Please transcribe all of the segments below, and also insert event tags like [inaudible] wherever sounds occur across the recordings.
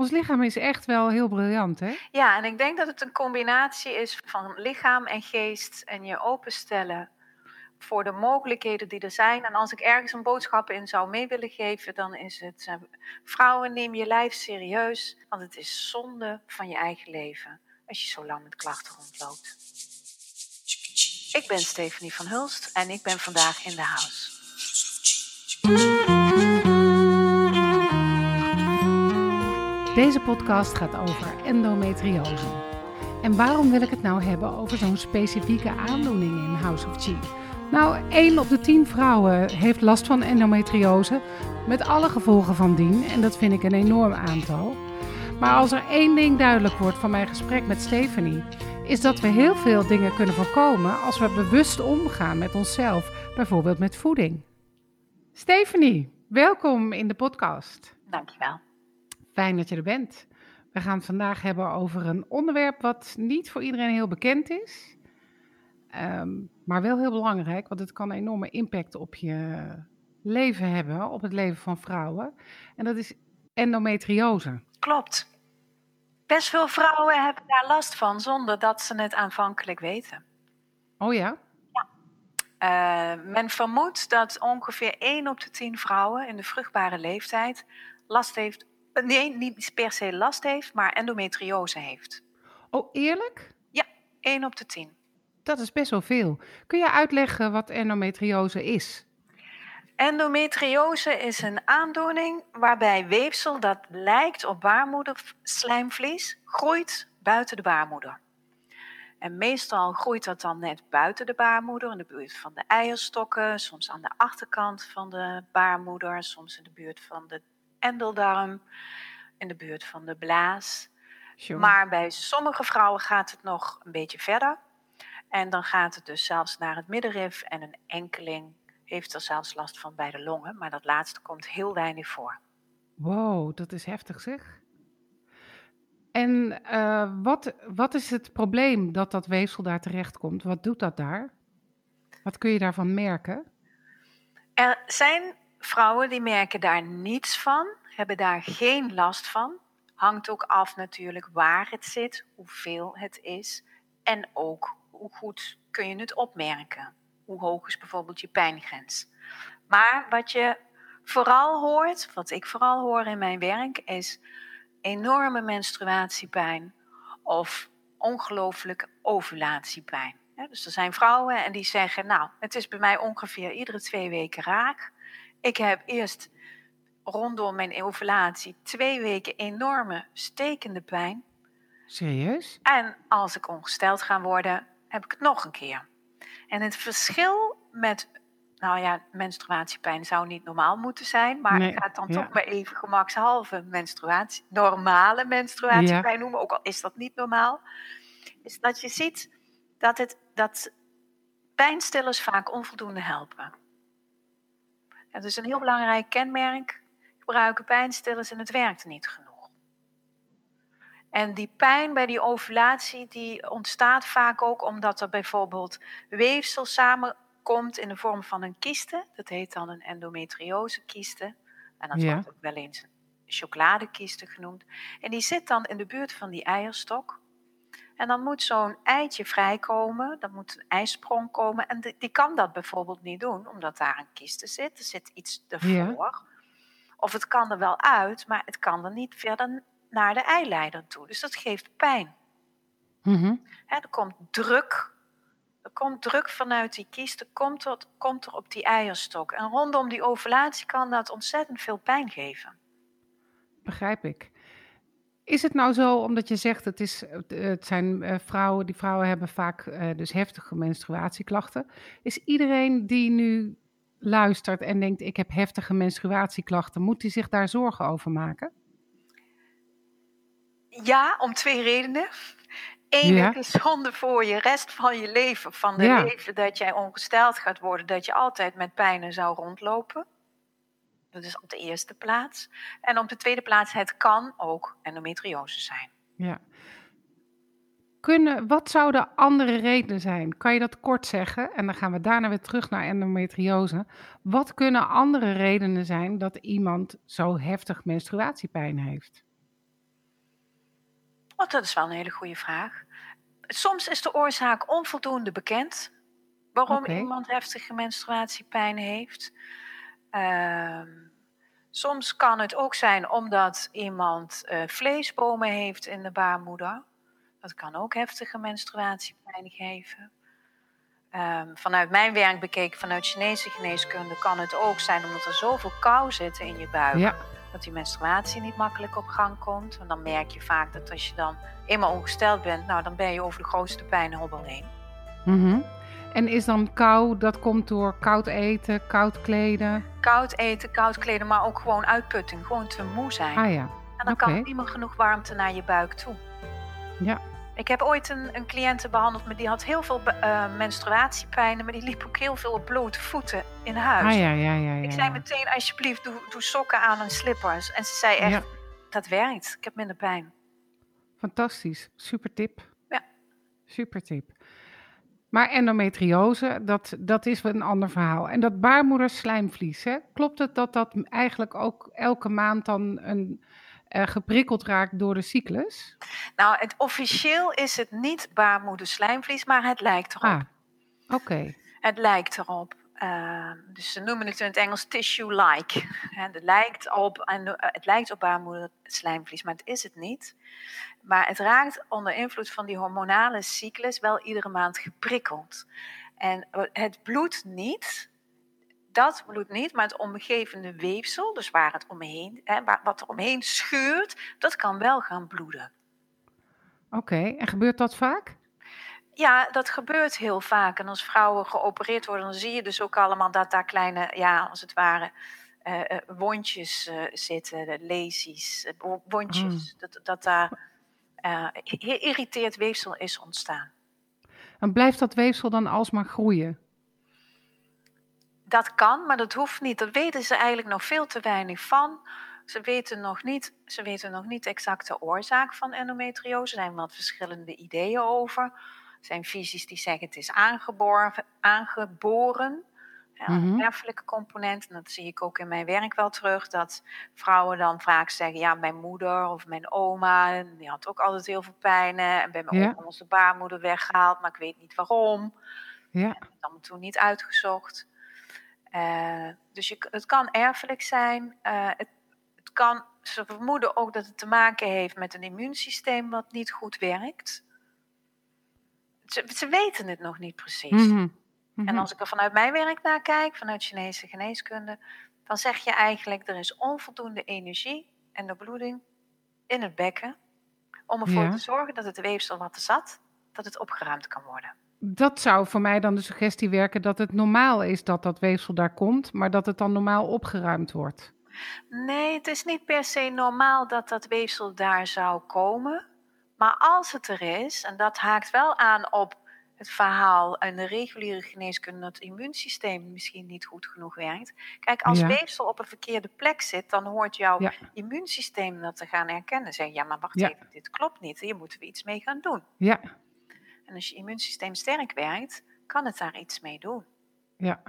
Ons lichaam is echt wel heel briljant, hè? Ja, en ik denk dat het een combinatie is van lichaam en geest en je openstellen voor de mogelijkheden die er zijn. En als ik ergens een boodschap in zou mee willen geven, dan is het: uh, vrouwen, neem je lijf serieus, want het is zonde van je eigen leven als je zo lang met klachten rondloopt. Ik ben Stephanie van Hulst en ik ben vandaag in de house. Deze podcast gaat over endometriose. En waarom wil ik het nou hebben over zo'n specifieke aandoening in House of Chi? Nou, 1 op de 10 vrouwen heeft last van endometriose, met alle gevolgen van dien, en dat vind ik een enorm aantal. Maar als er één ding duidelijk wordt van mijn gesprek met Stephanie, is dat we heel veel dingen kunnen voorkomen als we bewust omgaan met onszelf, bijvoorbeeld met voeding. Stephanie, welkom in de podcast. Dankjewel. Fijn dat je er bent. We gaan het vandaag hebben over een onderwerp wat niet voor iedereen heel bekend is, um, maar wel heel belangrijk, want het kan een enorme impact op je leven hebben, op het leven van vrouwen. En dat is endometriose. Klopt. Best veel vrouwen hebben daar last van zonder dat ze het aanvankelijk weten. Oh ja? Uh, men vermoedt dat ongeveer 1 op de 10 vrouwen in de vruchtbare leeftijd last heeft Nee, niet per se last heeft, maar endometriose heeft. Oh, eerlijk? Ja, 1 op de 10. Dat is best wel veel. Kun je uitleggen wat endometriose is? Endometriose is een aandoening waarbij weefsel dat lijkt op baarmoederslijmvlies groeit buiten de baarmoeder. En meestal groeit dat dan net buiten de baarmoeder, in de buurt van de eierstokken, soms aan de achterkant van de baarmoeder, soms in de buurt van de endeldarm, in de buurt van de blaas. Maar bij sommige vrouwen gaat het nog een beetje verder. En dan gaat het dus zelfs naar het middenrif en een enkeling heeft er zelfs last van bij de longen. Maar dat laatste komt heel weinig voor. Wow, dat is heftig zeg. En uh, wat, wat is het probleem dat dat weefsel daar terecht komt? Wat doet dat daar? Wat kun je daarvan merken? Er zijn Vrouwen die merken daar niets van, hebben daar geen last van. Hangt ook af natuurlijk waar het zit, hoeveel het is en ook hoe goed kun je het opmerken. Hoe hoog is bijvoorbeeld je pijngrens. Maar wat je vooral hoort, wat ik vooral hoor in mijn werk, is enorme menstruatiepijn of ongelooflijke ovulatiepijn. Dus er zijn vrouwen en die zeggen, nou, het is bij mij ongeveer iedere twee weken raak. Ik heb eerst rondom mijn ovulatie twee weken enorme stekende pijn. Serieus? En als ik ongesteld ga worden, heb ik het nog een keer. En het verschil met, nou ja, menstruatiepijn zou niet normaal moeten zijn, maar ik ga het dan toch maar even gemakshalve menstruatie, normale menstruatiepijn noemen, ook al is dat niet normaal, is dat je ziet dat, het, dat pijnstillers vaak onvoldoende helpen. Het is een heel belangrijk kenmerk. Gebruiken pijnstillers en het werkt niet genoeg. En die pijn bij die ovulatie die ontstaat vaak ook omdat er bijvoorbeeld weefsel samenkomt in de vorm van een kiste. Dat heet dan een endometriose-kiste. En dat wordt ook wel eens een chocoladekiste genoemd. En die zit dan in de buurt van die eierstok. En dan moet zo'n eitje vrijkomen, dan moet een ijsprong komen. En die, die, kan dat bijvoorbeeld niet doen, omdat daar een kiste zit. Er zit iets ervoor. Of het kan er wel uit, maar het kan er niet verder naar de eileider toe. Dus dat geeft pijn. Mm er komt druk. Er komt druk vanuit die kiste, komt er, komt er op die eierstok. En rondom die ovulatie kan dat ontzettend veel pijn geven. Begrijp ik. Is het nou zo, omdat je zegt het, is, het zijn eh, vrouwen, die vrouwen hebben vaak uh, dus heftige menstruatieklachten. Is iedereen die nu luistert en denkt ik heb heftige menstruatieklachten, moet die zich daar zorgen over maken? Ja, om twee redenen. Eén, ja. het is zonde voor je rest van je leven, van de ja. leven dat jij ongesteld gaat worden, dat je altijd met pijnen zou rondlopen. Dat is op de eerste plaats. En op de tweede plaats, het kan ook endometriose zijn. Ja. Kunnen, wat zouden andere redenen zijn? Kan je dat kort zeggen? En dan gaan we daarna weer terug naar endometriose. Wat kunnen andere redenen zijn dat iemand zo heftig menstruatiepijn heeft? Oh, dat is wel een hele goede vraag. Soms is de oorzaak onvoldoende bekend waarom iemand heftige menstruatiepijn heeft. Ehm, soms kan het ook zijn omdat iemand uh, vleesbomen heeft in de baarmoeder. Dat kan ook heftige menstruatiepijn geven. Ehm, vanuit mijn werk bekeken, vanuit Chinese geneeskunde, kan het ook zijn omdat er zoveel kou zit in je buik. Dat die menstruatie niet makkelijk op gang komt. En dan merk je vaak dat als je dan eenmaal ongesteld bent, nou dan ben je over de grootste pijnhobbel heen. Mm En is dan kou, dat komt door koud eten, koud kleden? Koud eten, koud kleden, maar ook gewoon uitputting, gewoon te moe zijn. Ah ja. En dan kan niet meer genoeg warmte naar je buik toe. Ja. Ik heb ooit een, een cliënte behandeld, maar die had heel veel uh, menstruatiepijnen, maar die liep ook heel veel op blote voeten in huis. Ah, ja, ja, ja, ja, ik zei meteen, alsjeblieft, doe, doe sokken aan en slippers. En ze zei echt, dat werkt, ik heb minder pijn. Fantastisch, super tip. Ja. Super tip. Maar endometriose, dat, dat is een ander verhaal. En dat baarmoederslijmvlies, hè? klopt het dat dat eigenlijk ook elke maand dan een uh, geprikkeld raakt door de cyclus? Nou, het, officieel is het niet baarmoederslijmvlies, maar het lijkt erop. Ah, oké. Het lijkt erop. Uh, dus ze noemen het in het Engels tissue-like. Het lijkt op, eh, het lijkt op baarmoederslijmvlies, maar het is het niet. Maar het raakt onder invloed van die hormonale cyclus wel iedere maand geprikkeld. En het bloedt niet, dat bloedt niet, maar het omgevende weefsel, dus waar het omheen, hè, wat er omheen scheurt, dat kan wel gaan bloeden. Oké, en gebeurt dat vaak? Ja, dat gebeurt heel vaak. En als vrouwen geopereerd worden, dan zie je dus ook allemaal dat daar kleine, ja, als het ware, uh, wondjes uh, zitten, lesies, wondjes. Mm. Dat, dat daar geïrriteerd weefsel is ontstaan. En blijft dat weefsel dan alsmaar groeien? Dat kan, maar dat hoeft niet. Dat weten ze eigenlijk nog veel te weinig van. Ze weten nog niet, ze weten nog niet exact de oorzaak van endometriose. Er zijn wat verschillende ideeën over. Zijn visies die zeggen het is aangeboren, aangeboren een mhm. erfelijke component. En dat zie ik ook in mijn werk wel terug. Dat vrouwen dan vaak zeggen: Ja, mijn moeder of mijn oma, die had ook altijd heel veel pijnen. En bij mijn ja. oma was de baarmoeder weggehaald, maar ik weet niet waarom. Ja. En dat dan toen niet uitgezocht. Uh, dus je, het kan erfelijk zijn. Uh, het, het kan, ze vermoeden ook dat het te maken heeft met een immuunsysteem wat niet goed werkt. Ze, ze weten het nog niet precies. Mm -hmm. En mhm. als ik er vanuit mijn werk naar kijk, vanuit Chinese geneeskunde, dan zeg je eigenlijk er is onvoldoende energie en de bloeding in het bekken om ervoor te zorgen dat het weefsel wat er zat, dat het opgeruimd kan worden dat zou voor mij dan de suggestie werken dat het normaal is dat dat weefsel daar komt, maar dat het dan normaal opgeruimd wordt. Nee, het is niet per se normaal dat dat weefsel daar zou komen. Maar als het er is, en dat haakt wel aan op het verhaal en de reguliere geneeskunde dat het immuunsysteem misschien niet goed genoeg werkt. Kijk, als weefsel op een verkeerde plek zit, dan hoort jouw immuunsysteem dat te gaan herkennen. Zeg, ja, maar wacht even, dit klopt niet. Hier moeten we iets mee gaan doen. Ja. En als je immuunsysteem sterk werkt, kan het daar iets mee doen. Ja.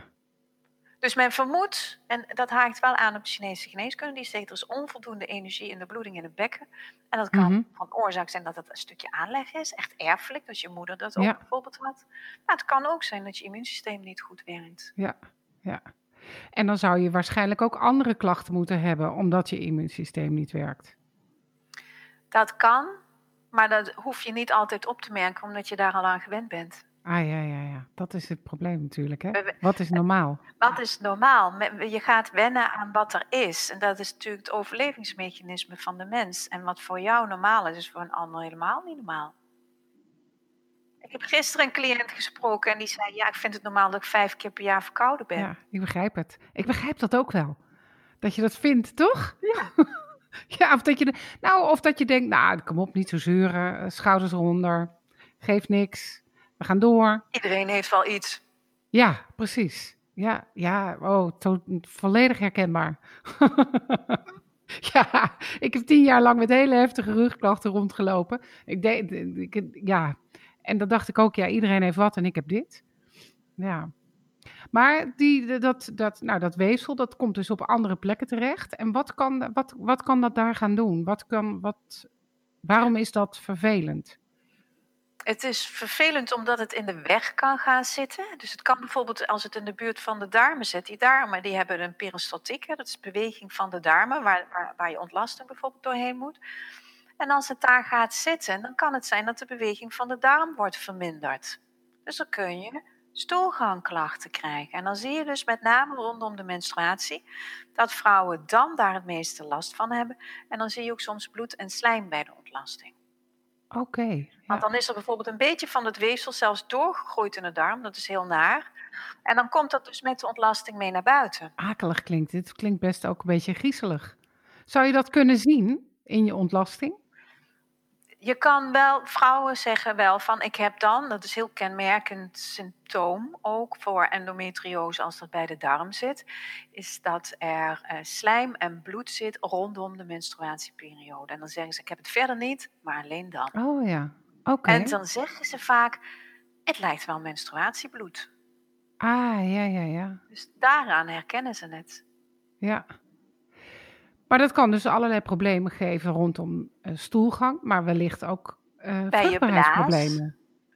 Dus men vermoedt, en dat haakt wel aan op de Chinese geneeskunde, die zegt er is onvoldoende energie in de bloeding in het bekken. En dat kan mhm. van oorzaak zijn dat het een stukje aanleg is, echt erfelijk, dat je moeder dat ook bijvoorbeeld had. Maar het kan ook zijn dat je immuunsysteem niet goed werkt. Ja, ja. En dan zou je waarschijnlijk ook andere klachten moeten hebben, omdat je immuunsysteem niet werkt. Dat kan, maar dat hoef je niet altijd op te merken, omdat je daar al aan gewend bent. Ah ja, ja, ja. Dat is het probleem natuurlijk. Hè? Wat is normaal? Wat is normaal? Je gaat wennen aan wat er is. En dat is natuurlijk het overlevingsmechanisme van de mens. En wat voor jou normaal is, is voor een ander helemaal niet normaal. Ik heb gisteren een cliënt gesproken en die zei: Ja, ik vind het normaal dat ik vijf keer per jaar verkouden ben. Ja, ik begrijp het. Ik begrijp dat ook wel. Dat je dat vindt, toch? Ja. [laughs] Ja, of dat je, nou, of dat je denkt, nou, kom op, niet zo zeuren, eh, schouders eronder, geeft niks, we gaan door. Iedereen heeft wel iets. Ja, precies. Ja, ja, oh, volledig herkenbaar. [laughs] ja, ik heb tien jaar lang met hele heftige rugklachten rondgelopen. Ik deed, ik, ja, en dan dacht ik ook, ja, iedereen heeft wat en ik heb dit. Ja. Maar die, dat, dat, nou, dat weefsel, dat komt dus op andere plekken terecht. En wat kan, wat, wat kan dat daar gaan doen? Wat kan, wat, Waarom is dat vervelend? Het is vervelend omdat het in de weg kan gaan zitten. Dus het kan bijvoorbeeld als het in de buurt van de darmen zit. Die darmen die hebben een peristaltiek, dat is beweging van de darmen, waar, waar, waar je ontlasting bijvoorbeeld doorheen moet. En als het daar gaat zitten, dan kan het zijn dat de beweging van de darm wordt verminderd. Dus dan kun je stoelgangklachten krijgen. En dan zie je dus met name rondom de menstruatie dat vrouwen dan daar het meeste last van hebben. En dan zie je ook soms bloed en slijm bij de ontlasting. Oké. Want dan is er bijvoorbeeld een beetje van het weefsel zelfs doorgegroeid in de darm. Dat is heel naar. En dan komt dat dus met de ontlasting mee naar buiten. Akelig klinkt dit. Klinkt best ook een beetje griezelig. Zou je dat kunnen zien in je ontlasting? Je kan wel, vrouwen zeggen wel van ik heb dan, dat is heel kenmerkend symptoom ook voor endometriose als dat bij de darm zit, is dat er uh, slijm en bloed zit rondom de menstruatieperiode. En dan zeggen ze ik heb het verder niet, maar alleen dan. Oh ja, oké. En dan zeggen ze vaak het lijkt wel menstruatiebloed. Ah, ja, ja, ja. Dus daaraan herkennen ze het. Ja. Maar dat kan dus allerlei problemen geven rondom uh, stoelgang, maar wellicht ook uh, bij je blaas.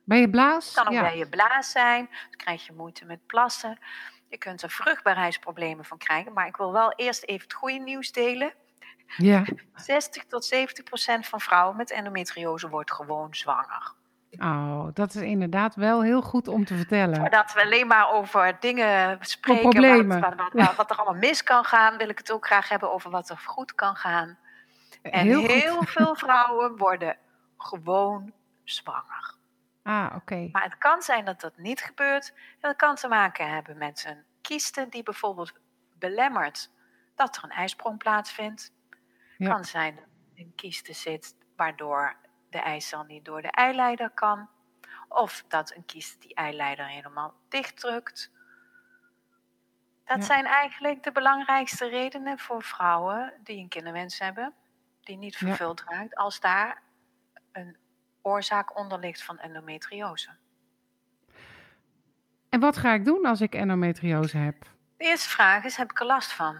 Bij je blaas? Het kan ook bij je blaas zijn. Dan krijg je moeite met plassen. Je kunt er vruchtbaarheidsproblemen van krijgen. Maar ik wil wel eerst even het goede nieuws delen. Ja. [laughs] 60 tot 70 procent van vrouwen met endometriose wordt gewoon zwanger. Oh, dat is inderdaad wel heel goed om te vertellen. Voordat we alleen maar over dingen spreken, wat, wat, wat, wat, er allemaal mis kan gaan, wil ik het ook graag hebben over wat er goed kan gaan. En heel, heel veel [laughs] vrouwen worden gewoon zwanger. Ah, oké. Maar het kan zijn dat dat niet gebeurt. En dat kan te maken hebben met een kieste die bijvoorbeeld belemmert dat er een ijsprong plaatsvindt. Het kan zijn dat een kieste zit waardoor de eicel niet door de eileider kan. Of dat een kiest die eileider helemaal dichtdrukt. Dat zijn eigenlijk de belangrijkste redenen voor vrouwen die een kinderwens hebben, die niet vervuld raakt, als daar een oorzaak onder ligt van endometriose. En wat ga ik doen als ik endometriose heb? De eerste vraag is: heb ik er last van?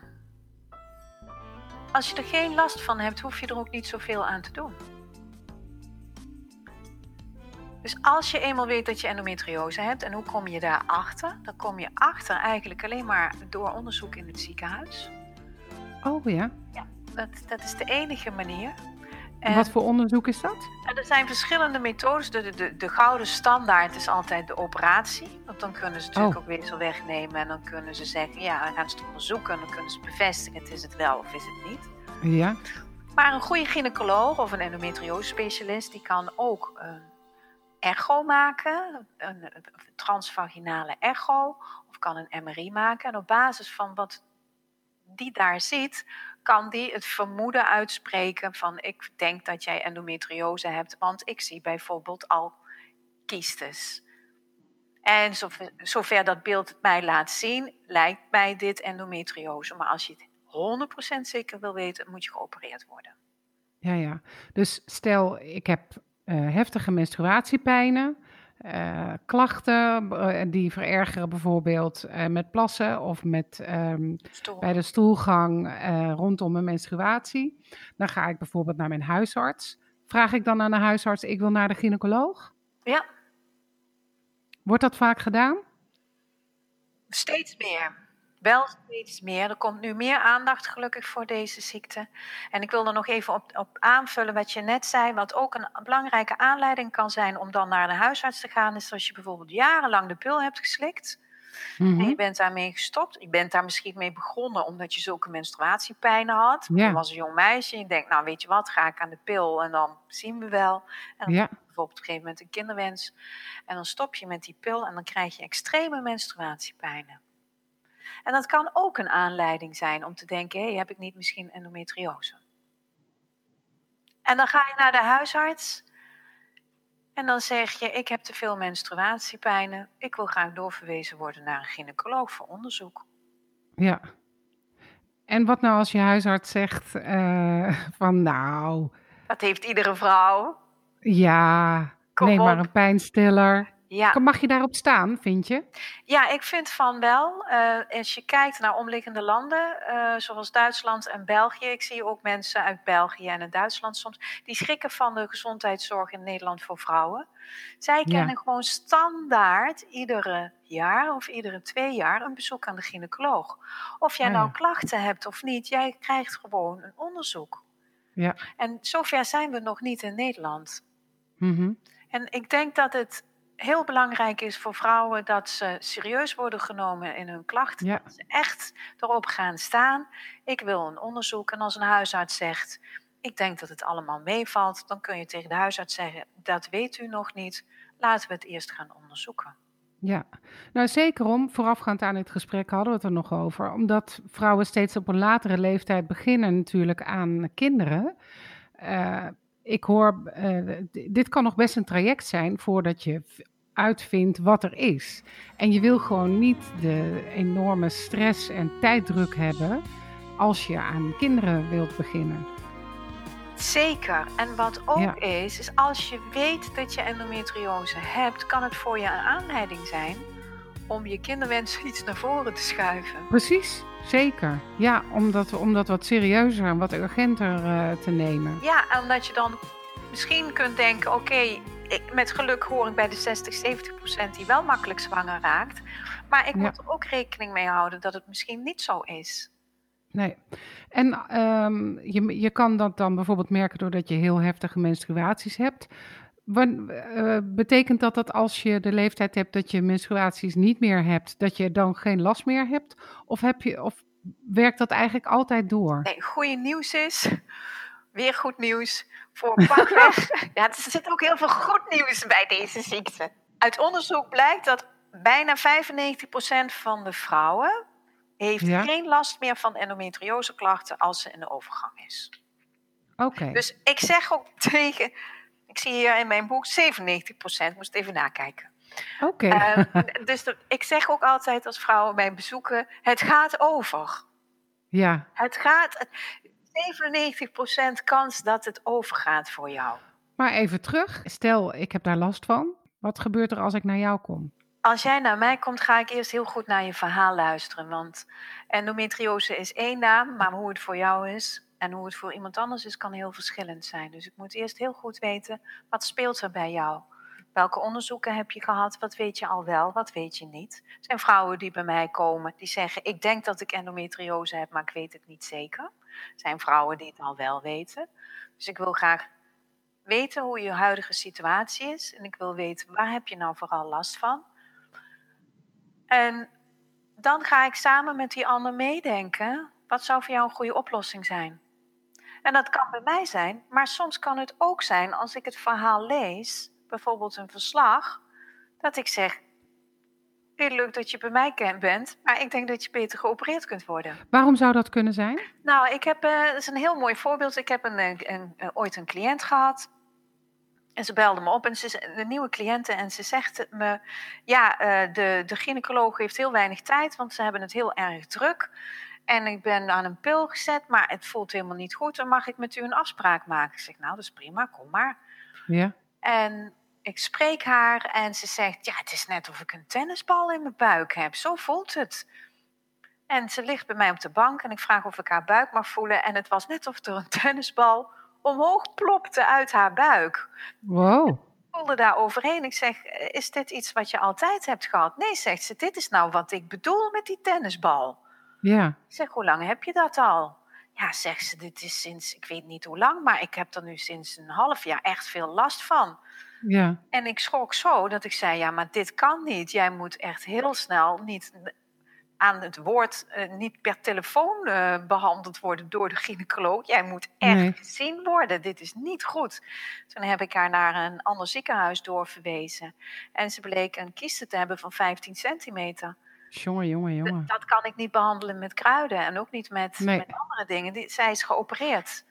Als je er geen last van hebt, hoef je er ook niet zoveel aan te doen. Dus als je eenmaal weet dat je endometriose hebt, en hoe kom je daarachter? Dan kom je achter eigenlijk alleen maar door onderzoek in het ziekenhuis. Oh ja? Ja, dat, dat is de enige manier. En wat voor onderzoek is dat? Er zijn verschillende methodes. De, de, de gouden standaard is altijd de operatie. Want dan kunnen ze natuurlijk oh. ook weefsel wegnemen. En dan kunnen ze zeggen, ja, dan gaan ze het onderzoeken. En dan kunnen ze bevestigen, het is het wel of is het niet. Ja. Maar een goede gynaecoloog of een endometriose specialist... die kan ook een echo maken, een transvaginale echo, of kan een MRI maken. En op basis van wat die daar ziet, kan die het vermoeden uitspreken van ik denk dat jij endometriose hebt, want ik zie bijvoorbeeld al kiestes. En zover, dat beeld mij laat zien, lijkt mij dit endometriose. Maar als je het 100% zeker wil weten, moet je geopereerd worden. Ja, ja. Dus stel, ik heb heftige menstruatiepijnen, uh, klachten uh, die verergeren bijvoorbeeld met plassen of met um, bij de stoelgang rondom mijn menstruatie. Dan ga ik bijvoorbeeld naar mijn huisarts. Vraag ik dan aan de huisarts, ik wil naar de gynaecoloog? Ja. Wordt dat vaak gedaan? Steeds meer wel steeds meer. Er komt nu meer aandacht gelukkig voor deze ziekte. En ik wil er nog even op, op aanvullen wat je net zei. Wat ook een belangrijke aanleiding kan zijn om dan naar de huisarts te gaan. Is als je bijvoorbeeld jarenlang de pil hebt geslikt. En mhm. je bent daarmee gestopt. Je bent daar misschien mee begonnen omdat je zulke menstruatiepijnen had. Je was een jong meisje. Je denkt, nou weet je wat, ga ik aan de pil en dan zien we wel. En dan bijvoorbeeld op een gegeven moment een kinderwens. En dan stop je met die pil en dan krijg je extreme menstruatiepijnen. En dat kan ook een aanleiding zijn om te denken: hé, hey, heb ik niet misschien endometriose? En dan ga je naar de huisarts en dan zeg je: ik heb te veel menstruatiepijnen, ik wil graag doorverwezen worden naar een gynaecoloog voor onderzoek. Ja. En wat nou als je huisarts zegt uh, van nou. Dat heeft iedere vrouw. Ja, Kom neem maar een pijnstiller. Ja. Mag je daarop staan, vind je? Ja, ik vind van wel. Uh, als je kijkt naar omliggende landen, uh, zoals Duitsland en België. Ik zie ook mensen uit België en in Duitsland soms. Die schrikken van de gezondheidszorg in Nederland voor vrouwen. Zij kennen gewoon standaard iedere jaar of iedere twee jaar een bezoek aan de gynaecoloog. Of jij oh nou klachten hebt of niet, jij krijgt gewoon een onderzoek. Ja. En zover zijn we nog niet in Nederland. Mm En ik denk dat het heel belangrijk is voor vrouwen dat ze serieus worden genomen in hun klachten. Dat ze echt erop gaan staan. Ik wil een onderzoek. En als een huisarts zegt: Ik denk dat het allemaal meevalt, dan kun je tegen de huisarts zeggen: Dat weet u nog niet. Laten we het eerst gaan onderzoeken. Ja, nou zeker om, voorafgaand aan dit gesprek hadden we het er nog over, omdat vrouwen steeds op een latere leeftijd beginnen natuurlijk aan kinderen. Uh, ik hoor, uh, dit kan nog best een traject zijn voordat je uitvindt wat er is. En je wil gewoon niet de enorme stress en tijddruk hebben als je aan kinderen wilt beginnen. Zeker. En wat ook is, is als je weet dat je endometriose hebt, kan het voor je een aanleiding zijn om je kinderwens iets naar voren te schuiven. Precies, zeker. Ja, om dat, om dat wat serieuzer en wat urgenter uh, te nemen. Ja, en dat je dan misschien kunt denken: oké, met geluk hoor ik bij de 60, 70 procent die wel makkelijk zwanger raakt. Maar ik moet er ook rekening mee houden dat het misschien niet zo is. Nee. En um, je, je kan dat dan bijvoorbeeld merken doordat je heel heftige menstruaties hebt. Uh, betekent dat dat als je de leeftijd hebt dat je menstruaties niet meer hebt, dat je dan geen last meer hebt? Of, heb je, of werkt dat eigenlijk altijd door? Nee, goede nieuws is, weer goed nieuws voor pakweg. [laughs] ja, er zit ook heel veel goed nieuws bij deze ziekte. Uit onderzoek blijkt dat bijna 95% van de vrouwen heeft geen last meer van endometrioseklachten als ze in de overgang is. Oké. Dus ik zeg ook [laughs] tegen, ik zie hier in mijn boek 97%, moest even nakijken. Oké. Ehm, [laughs] dus ik zeg ook altijd als vrouwen mij bezoeken, het gaat over. Ja. Het gaat, 97% kans dat het overgaat voor jou. Maar even terug. Stel, ik heb daar last van. Wat gebeurt er als ik naar jou kom? Als jij naar mij komt, ga ik eerst heel goed naar je verhaal luisteren. Want endometriose is één naam, maar hoe het voor jou is en hoe het voor iemand anders is, kan heel verschillend zijn. Dus ik moet eerst heel goed weten, wat speelt er bij jou? Welke onderzoeken heb je gehad? Wat weet je al wel? Wat weet je niet? Er zijn vrouwen die bij mij komen die zeggen: Ik denk dat ik endometriose heb, maar ik weet het niet zeker. Er zijn vrouwen die het al wel weten. Dus ik wil graag weten hoe je huidige situatie is. En ik wil weten waar heb je nou vooral last van. En dan ga ik samen met die ander meedenken. Wat zou voor jou een goede oplossing zijn? En dat kan bij mij zijn, maar soms kan het ook zijn als ik het verhaal lees bijvoorbeeld een verslag, dat ik zeg: Heel leuk dat je bij mij bent, maar ik denk dat je beter geopereerd kunt worden. Waarom zou dat kunnen zijn? Nou, ik heb, uh, dat is een heel mooi voorbeeld. Ik heb een, een, een, ooit een cliënt gehad. En ze belde me op en ze is een nieuwe cliënte en ze zegt me: Ja, uh, de, de gynaecoloog heeft heel weinig tijd, want ze hebben het heel erg druk. En ik ben aan een pil gezet, maar het voelt helemaal niet goed. Dan mag ik met u een afspraak maken. Ik zeg: Nou, dat is prima, kom maar. Ja. En ik spreek haar en ze zegt: Ja, het is net of ik een tennisbal in mijn buik heb. Zo voelt het. En ze ligt bij mij op de bank en ik vraag of ik haar buik mag voelen. En het was net of er een tennisbal omhoog plopte uit haar buik. Wow. Ik voelde daar overheen. Ik zeg: Is dit iets wat je altijd hebt gehad? Nee, zegt ze: Dit is nou wat ik bedoel met die tennisbal. Ja. Ik zeg: Hoe lang heb je dat al? Ja, zegt ze, dit is sinds, ik weet niet hoe lang, maar ik heb er nu sinds een half jaar echt veel last van. Ja. En ik schrok zo dat ik zei, ja, maar dit kan niet. Jij moet echt heel snel niet aan het woord, uh, niet per telefoon uh, behandeld worden door de gynaecoloog. Jij moet echt gezien worden. Dit is niet goed. Toen heb ik haar naar een ander ziekenhuis doorverwezen. En ze bleek een kiste te hebben van 15 centimeter. Jongen, jongen, jongen. Dat kan ik niet behandelen met kruiden en ook niet met, met andere dingen. Die, zij is geopereerd.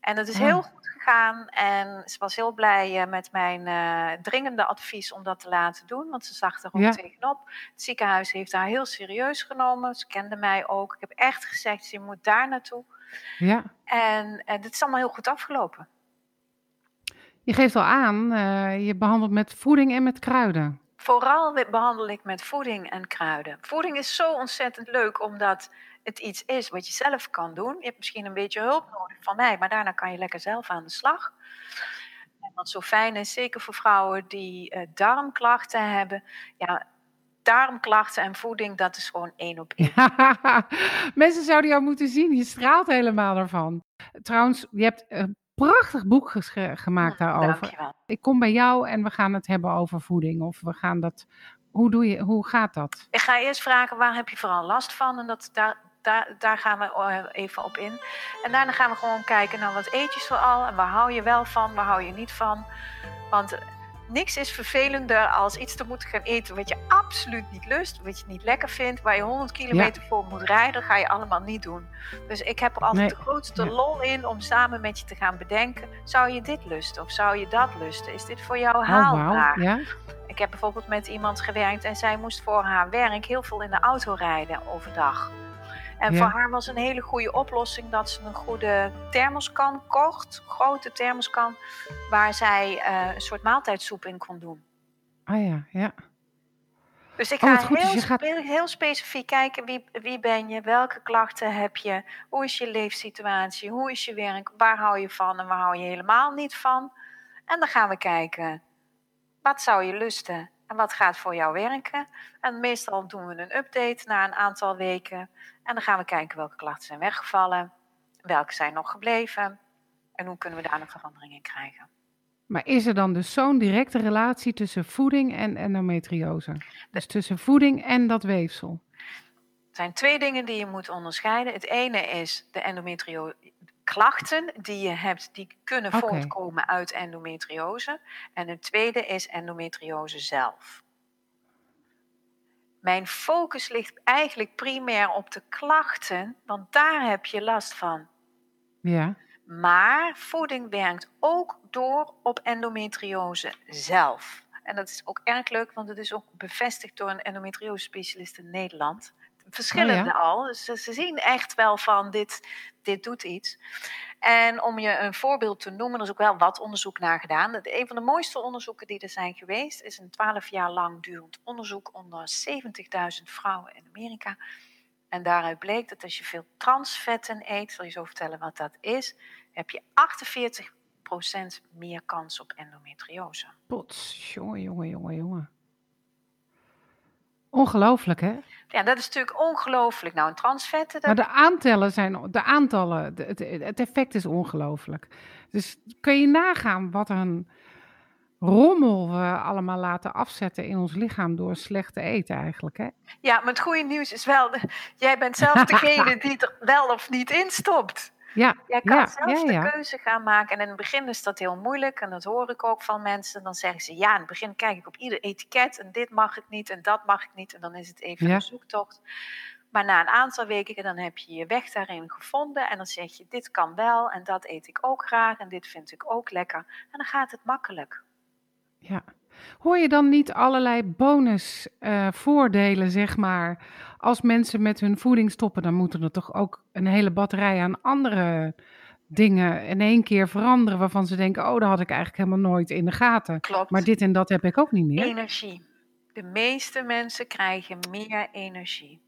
En dat is heel goed gegaan. En ze was heel blij eh, met mijn uh, dringende advies om dat te laten doen. Want ze zag er ook tegenop. Het ziekenhuis heeft haar heel serieus genomen. Ze kende mij ook. Ik heb echt gezegd, je moet daar naartoe. Ja. En, en dit is allemaal heel goed afgelopen. Je geeft al aan, uh, je behandelt met voeding en met kruiden. Vooral behandel ik met voeding en kruiden. Voeding is zo ontzettend leuk omdat het iets is wat je zelf kan doen. Je hebt misschien een beetje hulp nodig van mij, maar daarna kan je lekker zelf aan de slag. En wat zo fijn is, zeker voor vrouwen die uh, darmklachten hebben. Ja, darmklachten en voeding, dat is gewoon één op één. [laughs] Mensen zouden jou moeten zien, je straalt helemaal ervan. Trouwens, je hebt een prachtig boek gemaakt daarover. Dankjewel. Ik kom bij jou en we gaan het hebben over voeding. Of we gaan dat. Hoe, doe je, hoe gaat dat? Ik ga eerst vragen waar heb je vooral last van? En dat, daar, daar, daar gaan we eh, even op in. En daarna gaan we gewoon kijken naar wat eet je zoal en waar hou je wel van, waar hou je niet van. Want niks is vervelender als iets te moeten gaan eten wat je absoluut niet lust, wat je niet lekker vindt, waar je 100 kilometer voor moet rijden, ga je allemaal niet doen. Dus ik heb er altijd de grootste lol in om samen met je te gaan bedenken: zou je dit lusten of zou je dat lusten? Is dit voor jou oh, haalbaar? Oh, ja? Ik heb bijvoorbeeld met iemand gewerkt en zij moest voor haar werk heel veel in de auto rijden overdag. En voor haar was een hele goede oplossing dat ze een goede thermoskan kocht, grote thermoskan, waar zij uh, een soort maaltijdsoep in kon doen. Ah ja, ja. Dus ik oh, ga heel, gaat... heel, specifiek kijken wie, wie ben je, welke klachten heb je, hoe is je leefsituatie, hoe is je werk, waar hou je van en waar hou je helemaal niet van. En dan gaan we kijken, wat zou je lusten en wat gaat voor jou werken. En meestal doen we een update na een aantal weken. En dan gaan we kijken welke klachten zijn weggevallen, welke zijn nog gebleven en hoe kunnen we daar een verandering in krijgen. Maar is er dan dus zo'n directe relatie tussen voeding en endometriose? Dus tussen voeding en dat weefsel? Er zijn twee dingen die je moet onderscheiden. Het ene is de endometriose klachten die je hebt, die kunnen voortkomen uit endometriose. En het tweede is endometriose zelf. Mijn focus ligt eigenlijk primair op de klachten, want daar heb je last van. Ja. Maar voeding werkt ook door op endometriose zelf. En dat is ook erg leuk, want het is ook bevestigd door een endometriose specialist in Nederland. Verschillende oh al. Dus ze zien echt wel van dit, dit doet iets. En om je een voorbeeld te noemen, er is ook wel wat onderzoek naar gedaan. Een van de mooiste onderzoeken die er zijn geweest, is een 12 jaar lang durend onderzoek onder 70.000 vrouwen in Amerika. En daaruit bleek dat als je veel transvetten eet, zal je zo vertellen wat dat is, heb je 48% meer kans op endometriose. Pots, jongen, jongen, jongen, jongen. Ongelooflijk, hè? Ja, dat is natuurlijk ongelooflijk. Nou, een transvetten... Maar de aantallen zijn... De aantallen, het, het effect is ongelooflijk. Dus kun je nagaan wat een rommel we allemaal laten afzetten in ons lichaam door slecht te eten eigenlijk, hè? Ja, maar het goede nieuws is wel... [laughs] Jij bent zelf [laughs] degene die er wel of niet in stopt. Ja, Jij kan ja, zelf de keuze gaan maken. En in het begin is dat heel moeilijk. En dat hoor ik ook van mensen. Dan zeggen ze, ja, in het begin kijk ik op ieder etiket. En dit mag ik niet en dat mag ik niet. En dan is het even een zoektocht. Maar na een aantal weken, dan heb je je weg daarin gevonden. En dan zeg je, dit kan wel en dat eet ik ook graag. En dit vind ik ook lekker. En dan gaat het makkelijk. Ja. Hoor je dan niet allerlei bonusvoordelen, uh, zeg maar, als mensen met hun voeding stoppen? Dan moeten er toch ook een hele batterij aan andere dingen in één keer veranderen waarvan ze denken, oh, dat had ik eigenlijk helemaal nooit in de gaten. Klopt. Maar dit en dat heb ik ook niet meer. Energie. De meeste mensen krijgen meer energie.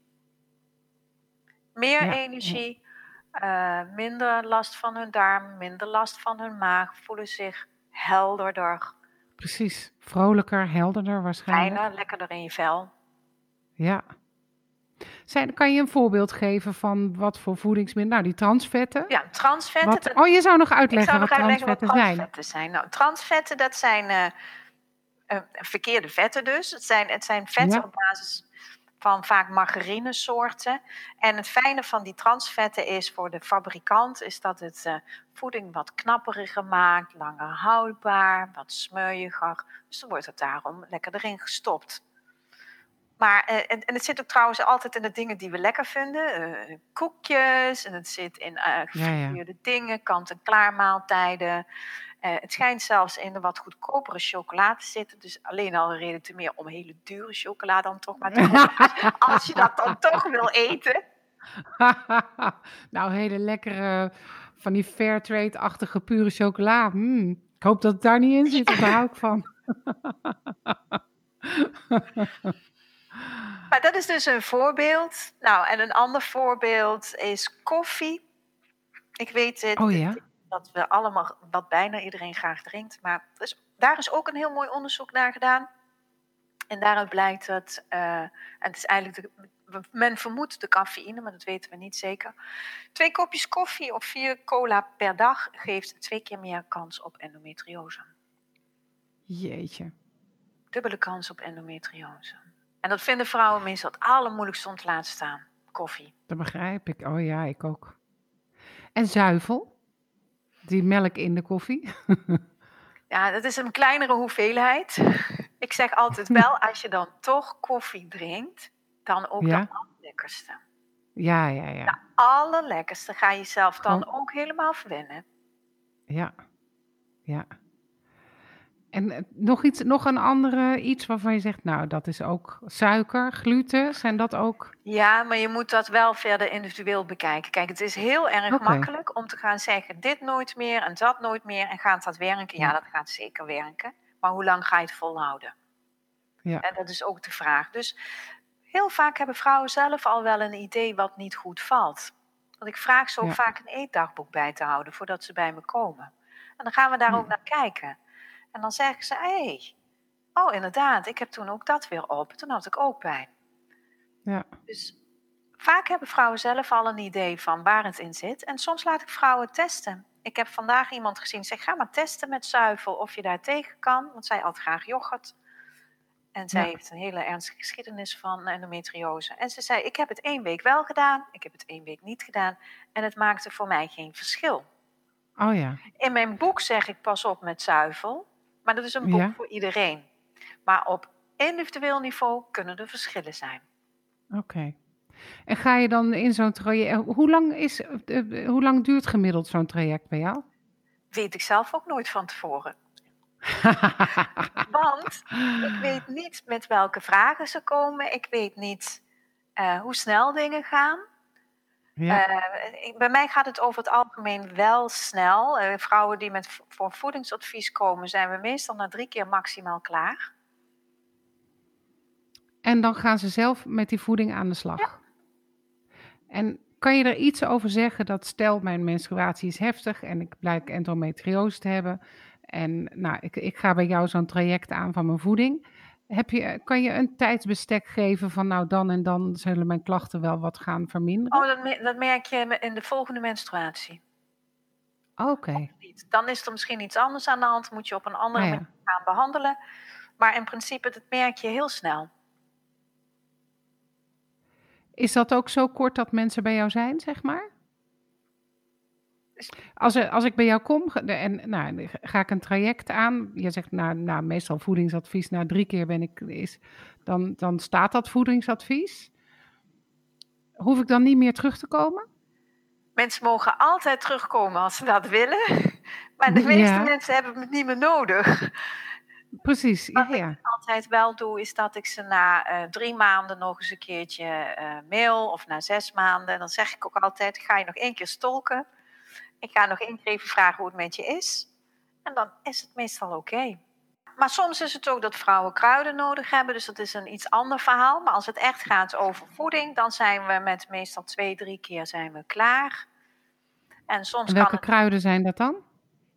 Meer energie, uh, minder last van hun darm, minder last van hun maag, voelen zich helderder Precies. Vrolijker, helderder waarschijnlijk. Fijner, lekkerder in je vel. Ja. Zijn, kan je een voorbeeld geven van wat voor voedingsmiddelen? Nou, die transvetten. Ja, transvetten. Wat, oh, je zou nog uitleggen wat transvetten, wat transvetten zijn. Nou, transvetten, dat zijn uh, uh, verkeerde vetten dus. Het zijn, het zijn vetten op basis van vaak margarinesoorten. En het fijne van die transvetten is voor de fabrikant is dat het uh, voeding wat knapperiger maakt, langer houdbaar, wat smeuiger. Dus dan wordt het daarom lekker erin gestopt. Maar, uh, en, en, het zit ook trouwens altijd in de dingen die we lekker vinden. Uh, koekjes, en het zit in gefrituurde ja, ja. dingen, kant-en-klaar maaltijden. Uh, het schijnt zelfs in de wat goedkopere chocolade te zitten. Dus alleen al een reden te meer om hele dure chocolade dan toch maar te [laughs] Als je dat dan toch wil eten. [laughs] nou, hele lekkere, van die fairtrade-achtige pure chocola. Mm, ik hoop dat het daar niet in zit, daar hou ik van. [laughs] maar dat is dus een voorbeeld. Nou, en een ander voorbeeld is koffie. Ik weet het, oh, ja? Dat we allemaal, wat bijna iedereen graag drinkt. Maar daar is ook een heel mooi onderzoek naar gedaan. En daaruit blijkt dat, uh, en het is eigenlijk de, men vermoedt de cafeïne, maar dat weten we niet zeker. Twee kopjes koffie of vier cola per dag geeft twee keer meer kans op endometriose. Jeetje. Dubbele kans op endometriose. En dat vinden vrouwen meestal het allermoeilijkste om te laten staan. Koffie. Dat begrijp ik. Oh ja, ik ook. En zuivel? Die melk in de koffie? [laughs] ja, dat is een kleinere hoeveelheid. Ik zeg altijd wel, [laughs] als je dan toch koffie drinkt, dan ook ja? de allerlekkerste. Ja, ja, ja. De allerlekkerste ga je zelf dan ook helemaal verwennen. Ja, ja. En eh, nog, iets, nog een andere iets waarvan je zegt, nou, dat is ook suiker, gluten, zijn dat ook? Ja, maar je moet dat wel verder individueel bekijken. Kijk, het is heel erg makkelijk om te gaan zeggen, dit nooit meer en dat nooit meer. En gaat dat werken? Ja, dat gaat zeker werken. Maar hoe lang ga je het volhouden? Ja. En dat is ook de vraag. Dus heel vaak hebben vrouwen zelf al wel een idee wat niet goed valt. Want ik vraag ze ook vaak een eetdagboek bij te houden voordat ze bij me komen. En dan gaan we daar ook naar kijken. En dan zeggen ze, hé, hey, oh inderdaad, ik heb toen ook dat weer op. Toen had ik ook pijn. Ja. Dus vaak hebben vrouwen zelf al een idee van waar het in zit. En soms laat ik vrouwen testen. Ik heb vandaag iemand gezien, zeg ga maar testen met zuivel of je daar tegen kan. Want zij at graag yoghurt. En zij heeft een hele ernstige geschiedenis van endometriose. En ze zei, ik heb het één week wel gedaan, ik heb het één week niet gedaan. En het maakte voor mij geen verschil. Oh ja. In mijn boek zeg ik pas op met zuivel. Maar dat is een boek voor iedereen. Maar op individueel niveau kunnen er verschillen zijn. Oké. En ga je dan in zo'n traject. Hoe lang, is, uh, hoe lang duurt gemiddeld zo'n traject bij jou? Weet ik zelf ook nooit van tevoren. [laughs] Want ik weet niet met welke vragen ze komen. Ik weet niet uh, hoe snel dingen gaan. Ja. Uh, bij mij gaat het over het algemeen wel snel. Uh, vrouwen die met voor voedingsadvies komen, zijn we meestal na drie keer maximaal klaar. En dan gaan ze zelf met die voeding aan de slag. Ja. En kan je er iets over zeggen dat stel mijn menstruatie is heftig en ik blijk endometriose te hebben en nou, ik, ik ga bij jou zo'n traject aan van mijn voeding. Heb je, kan je een tijdsbestek geven van nou dan en dan zullen mijn klachten wel wat gaan verminderen? Oh, dat, dat merk je in de volgende menstruatie. Oké. Dan is er misschien iets anders aan de hand, moet je op een andere ah, manier gaan behandelen. Maar in principe, dat merk je heel snel. Is dat ook zo kort dat mensen bij jou zijn, zeg maar? Als, als ik bij jou kom en nou, ga ik een traject aan, je zegt nou, nou, meestal voedingsadvies, na drie keer ben ik, is, dan, dan staat dat voedingsadvies. Hoef ik dan niet meer terug te komen? Mensen mogen altijd terugkomen als ze dat willen, [laughs] maar de meeste mensen hebben het niet meer nodig. Precies, Wat ja, ik altijd wel doe, is dat ik ze na uh, drie maanden nog eens een keertje uh, mail of na zes maanden. Dan zeg ik ook altijd, ga je nog één keer stolken. Ik ga nog één keer even vragen hoe het met je is. En dan is het meestal oké. Maar soms is het ook dat vrouwen kruiden nodig hebben, dus dat is een iets ander verhaal. Maar als het echt gaat over voeding, dan zijn we met meestal twee, drie keer zijn we klaar. En soms welke kan kruiden zijn dat dan?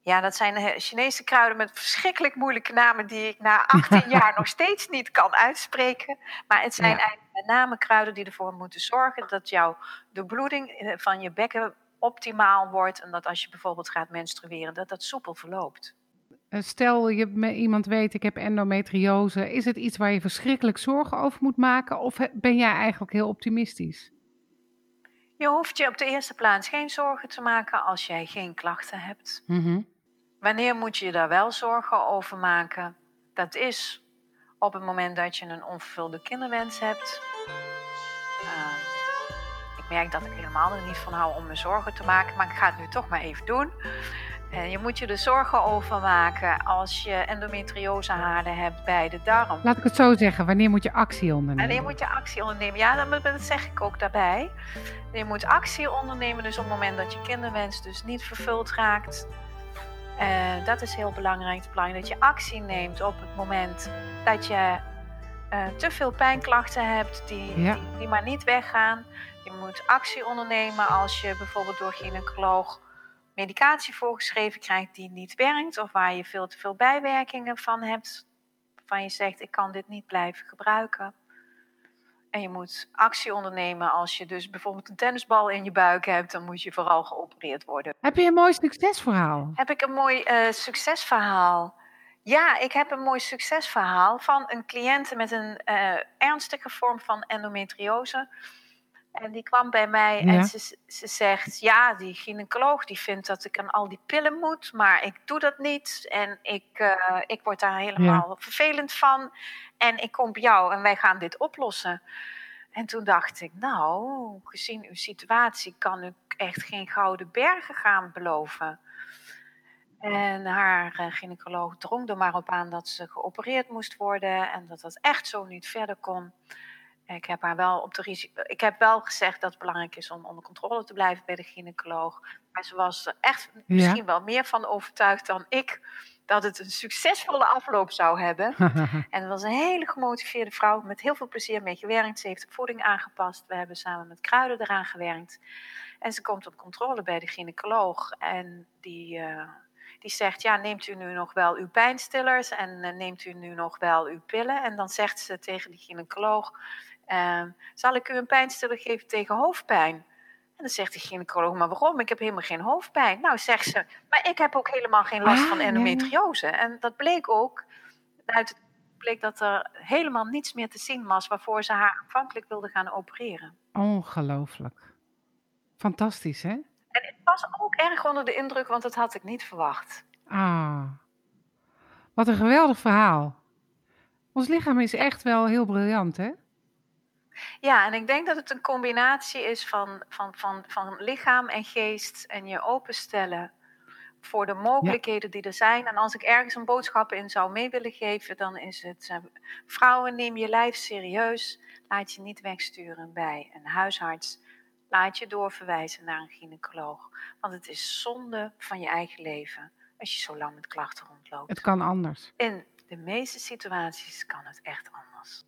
Ja, dat zijn Chinese kruiden met verschrikkelijk moeilijke namen die ik na 18 [laughs] jaar nog steeds niet kan uitspreken. Maar het zijn eigenlijk met name kruiden die ervoor moeten zorgen dat jouw de bloeding eh, van je bekken optimaal wordt en dat als je bijvoorbeeld gaat menstrueren, dat dat soepel verloopt. Eh, stel je iemand weet, ik heb endometriose, is het iets waar je verschrikkelijk zorgen over moet maken of ben jij eigenlijk heel optimistisch? Je hoeft je op de eerste plaats geen zorgen te maken als jij geen klachten hebt. Mhm. Wanneer moet je je daar wel zorgen over maken? Dat is op het moment dat je een onvervulde kinderwens hebt. Ik merk dat ik helemaal er niet van hou om me zorgen te maken, maar ik ga het nu toch maar even doen. En je moet je er zorgen over maken als je endometrioseharen hebt bij de darm. Laat ik het zo zeggen, wanneer moet je actie ondernemen? Wanneer moet je actie ondernemen? Ja, dat zeg ik ook daarbij. Je moet actie ondernemen, dus op het moment dat je kinderwens dus niet vervuld raakt. Uh, dat is heel belangrijk. Het belangrijk dat je actie neemt op het moment dat je uh, te veel pijnklachten hebt die, die, die, maar niet weggaan. Je moet actie ondernemen als je bijvoorbeeld door gynaecoloog medicatie voorgeschreven krijgt die niet werkt of waar je veel te veel bijwerkingen van hebt. Van je zegt, ik kan dit niet blijven gebruiken. En je moet actie ondernemen als je dus bijvoorbeeld een tennisbal in je buik hebt, dan moet je vooral geopereerd worden. Heb je een mooi succesverhaal? Heb ik een mooi uh, succesverhaal? Ja, ik heb een mooi succesverhaal van een cliënte met een uh, ernstige vorm van endometriose. En die kwam bij mij en ze, ze zegt: Ja, die gynaecoloog die vindt dat ik aan al die pillen moet, maar ik doe dat niet. En ik, uh, ik word daar helemaal vervelend van. En ik kom bij jou en wij gaan dit oplossen. En toen dacht ik: Nou, gezien uw situatie kan ik echt geen gouden bergen gaan beloven. En haar uh, gynaecoloog drong er maar op aan dat ze geopereerd moest worden en dat dat echt zo niet verder kon. Ik heb, haar wel op de risico, ik heb wel gezegd dat het belangrijk is om onder controle te blijven bij de gynaecoloog. Maar ze was er echt misschien wel meer van overtuigd dan ik dat het een succesvolle afloop zou hebben. [laughs] en het was een hele gemotiveerde vrouw met heel veel plezier mee gewerkt. Ze heeft de voeding aangepast. We hebben samen met kruiden eraan gewerkt. En ze komt op controle bij de gynaecoloog. En die, uh, die zegt, ja, neemt u nu nog wel uw pijnstillers en uh, neemt u nu nog wel uw pillen? En dan zegt ze tegen de gynaecoloog, Ehm, zal ik u een pijnstiller geven tegen hoofdpijn? En dan zegt de gynaecoloog, maar waarom? Ik heb helemaal geen hoofdpijn. Nou, zegt ze, maar ik heb ook helemaal geen last van ah, endometriose. En dat bleek ook, uit bleek dat er helemaal niets meer te zien was waarvoor ze haar aanvankelijk wilde gaan opereren. Ongelooflijk. Fantastisch, hè? En ik was ook erg onder de indruk, want dat had ik niet verwacht. Ah, wat een geweldig verhaal. Ons lichaam is echt wel heel briljant, hè? Ja, en ik denk dat het een combinatie is van, van, van, van lichaam en geest en je openstellen voor de mogelijkheden die er zijn. En als ik ergens een boodschap in zou mee willen geven, dan is het: uh, vrouwen, neem je lijf serieus. Laat je niet wegsturen bij een huisarts. Laat je doorverwijzen naar een gynaecoloog. Want het is zonde van je eigen leven als je zo lang met klachten rondloopt. Het kan anders. In de meeste situaties kan het echt anders.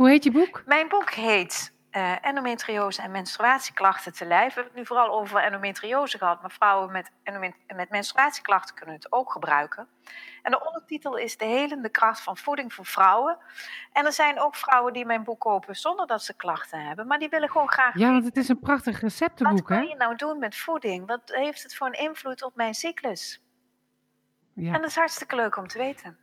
Hoe heet je boek? Mijn boek heet uh, Endometriose en menstruatieklachten te lijf. We hebben het nu vooral over endometriose gehad, maar vrouwen met, met menstruatieklachten kunnen het ook gebruiken. En de ondertitel is De helende kracht van voeding voor vrouwen. En er zijn ook vrouwen die mijn boek kopen zonder dat ze klachten hebben, maar die willen gewoon graag. Ja, want het is een prachtig receptenboek, hè? Wat kan je nou doen met voeding? Wat heeft het voor een invloed op mijn cyclus? Ja. En dat is hartstikke leuk om te weten.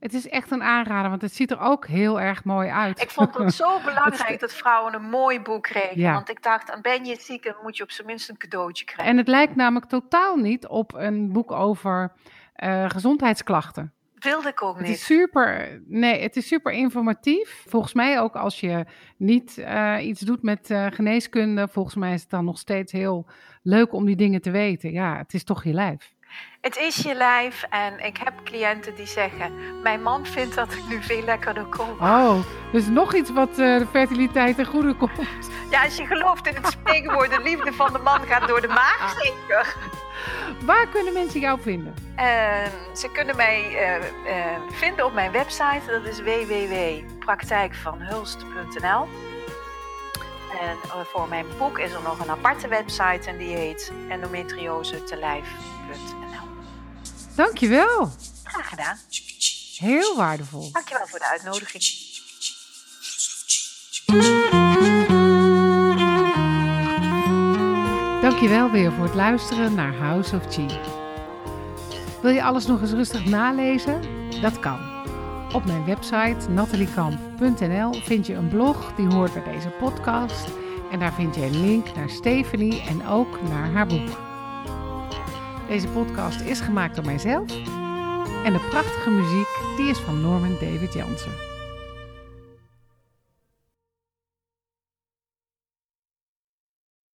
Het is echt een aanrader, want het ziet er ook heel erg mooi uit. Ik vond het [laughs] zo belangrijk dat vrouwen een mooi boek kregen. Want ik dacht, ben je ziek en moet je op zijn minst een cadeautje krijgen. En het lijkt namelijk totaal niet op een boek over uh, gezondheidsklachten. Wilde ik ook niet. Het is super, nee, het is super informatief. Volgens mij ook als je niet uh, iets doet met uh, geneeskunde, volgens mij is het dan nog steeds heel leuk om die dingen te weten. Ja, het is toch je lijf. Het is je lijf en ik heb cliënten die zeggen: Mijn man vindt dat ik nu veel lekkerder kom. Oh, dus nog iets wat uh, de fertiliteit ten goede komt. Ja, als je gelooft in het spreekwoord: de liefde van de man gaat door de maag, zeker. Waar kunnen mensen jou vinden? Uh, ze kunnen mij uh, vinden op mijn website, dat is www.praktijkvanhulst.nl. En voor mijn boek is er nog een aparte website en die heet endometriose te lijf Dankjewel. Graag gedaan. Heel waardevol. Dankjewel voor de uitnodiging. Dankjewel weer voor het luisteren naar House of Chi. Wil je alles nog eens rustig nalezen? Dat kan. Op mijn website nataliekamp.nl vind je een blog die hoort bij deze podcast. En daar vind je een link naar Stephanie en ook naar haar boek. Deze podcast is gemaakt door mijzelf. En de prachtige muziek die is van Norman David Jansen.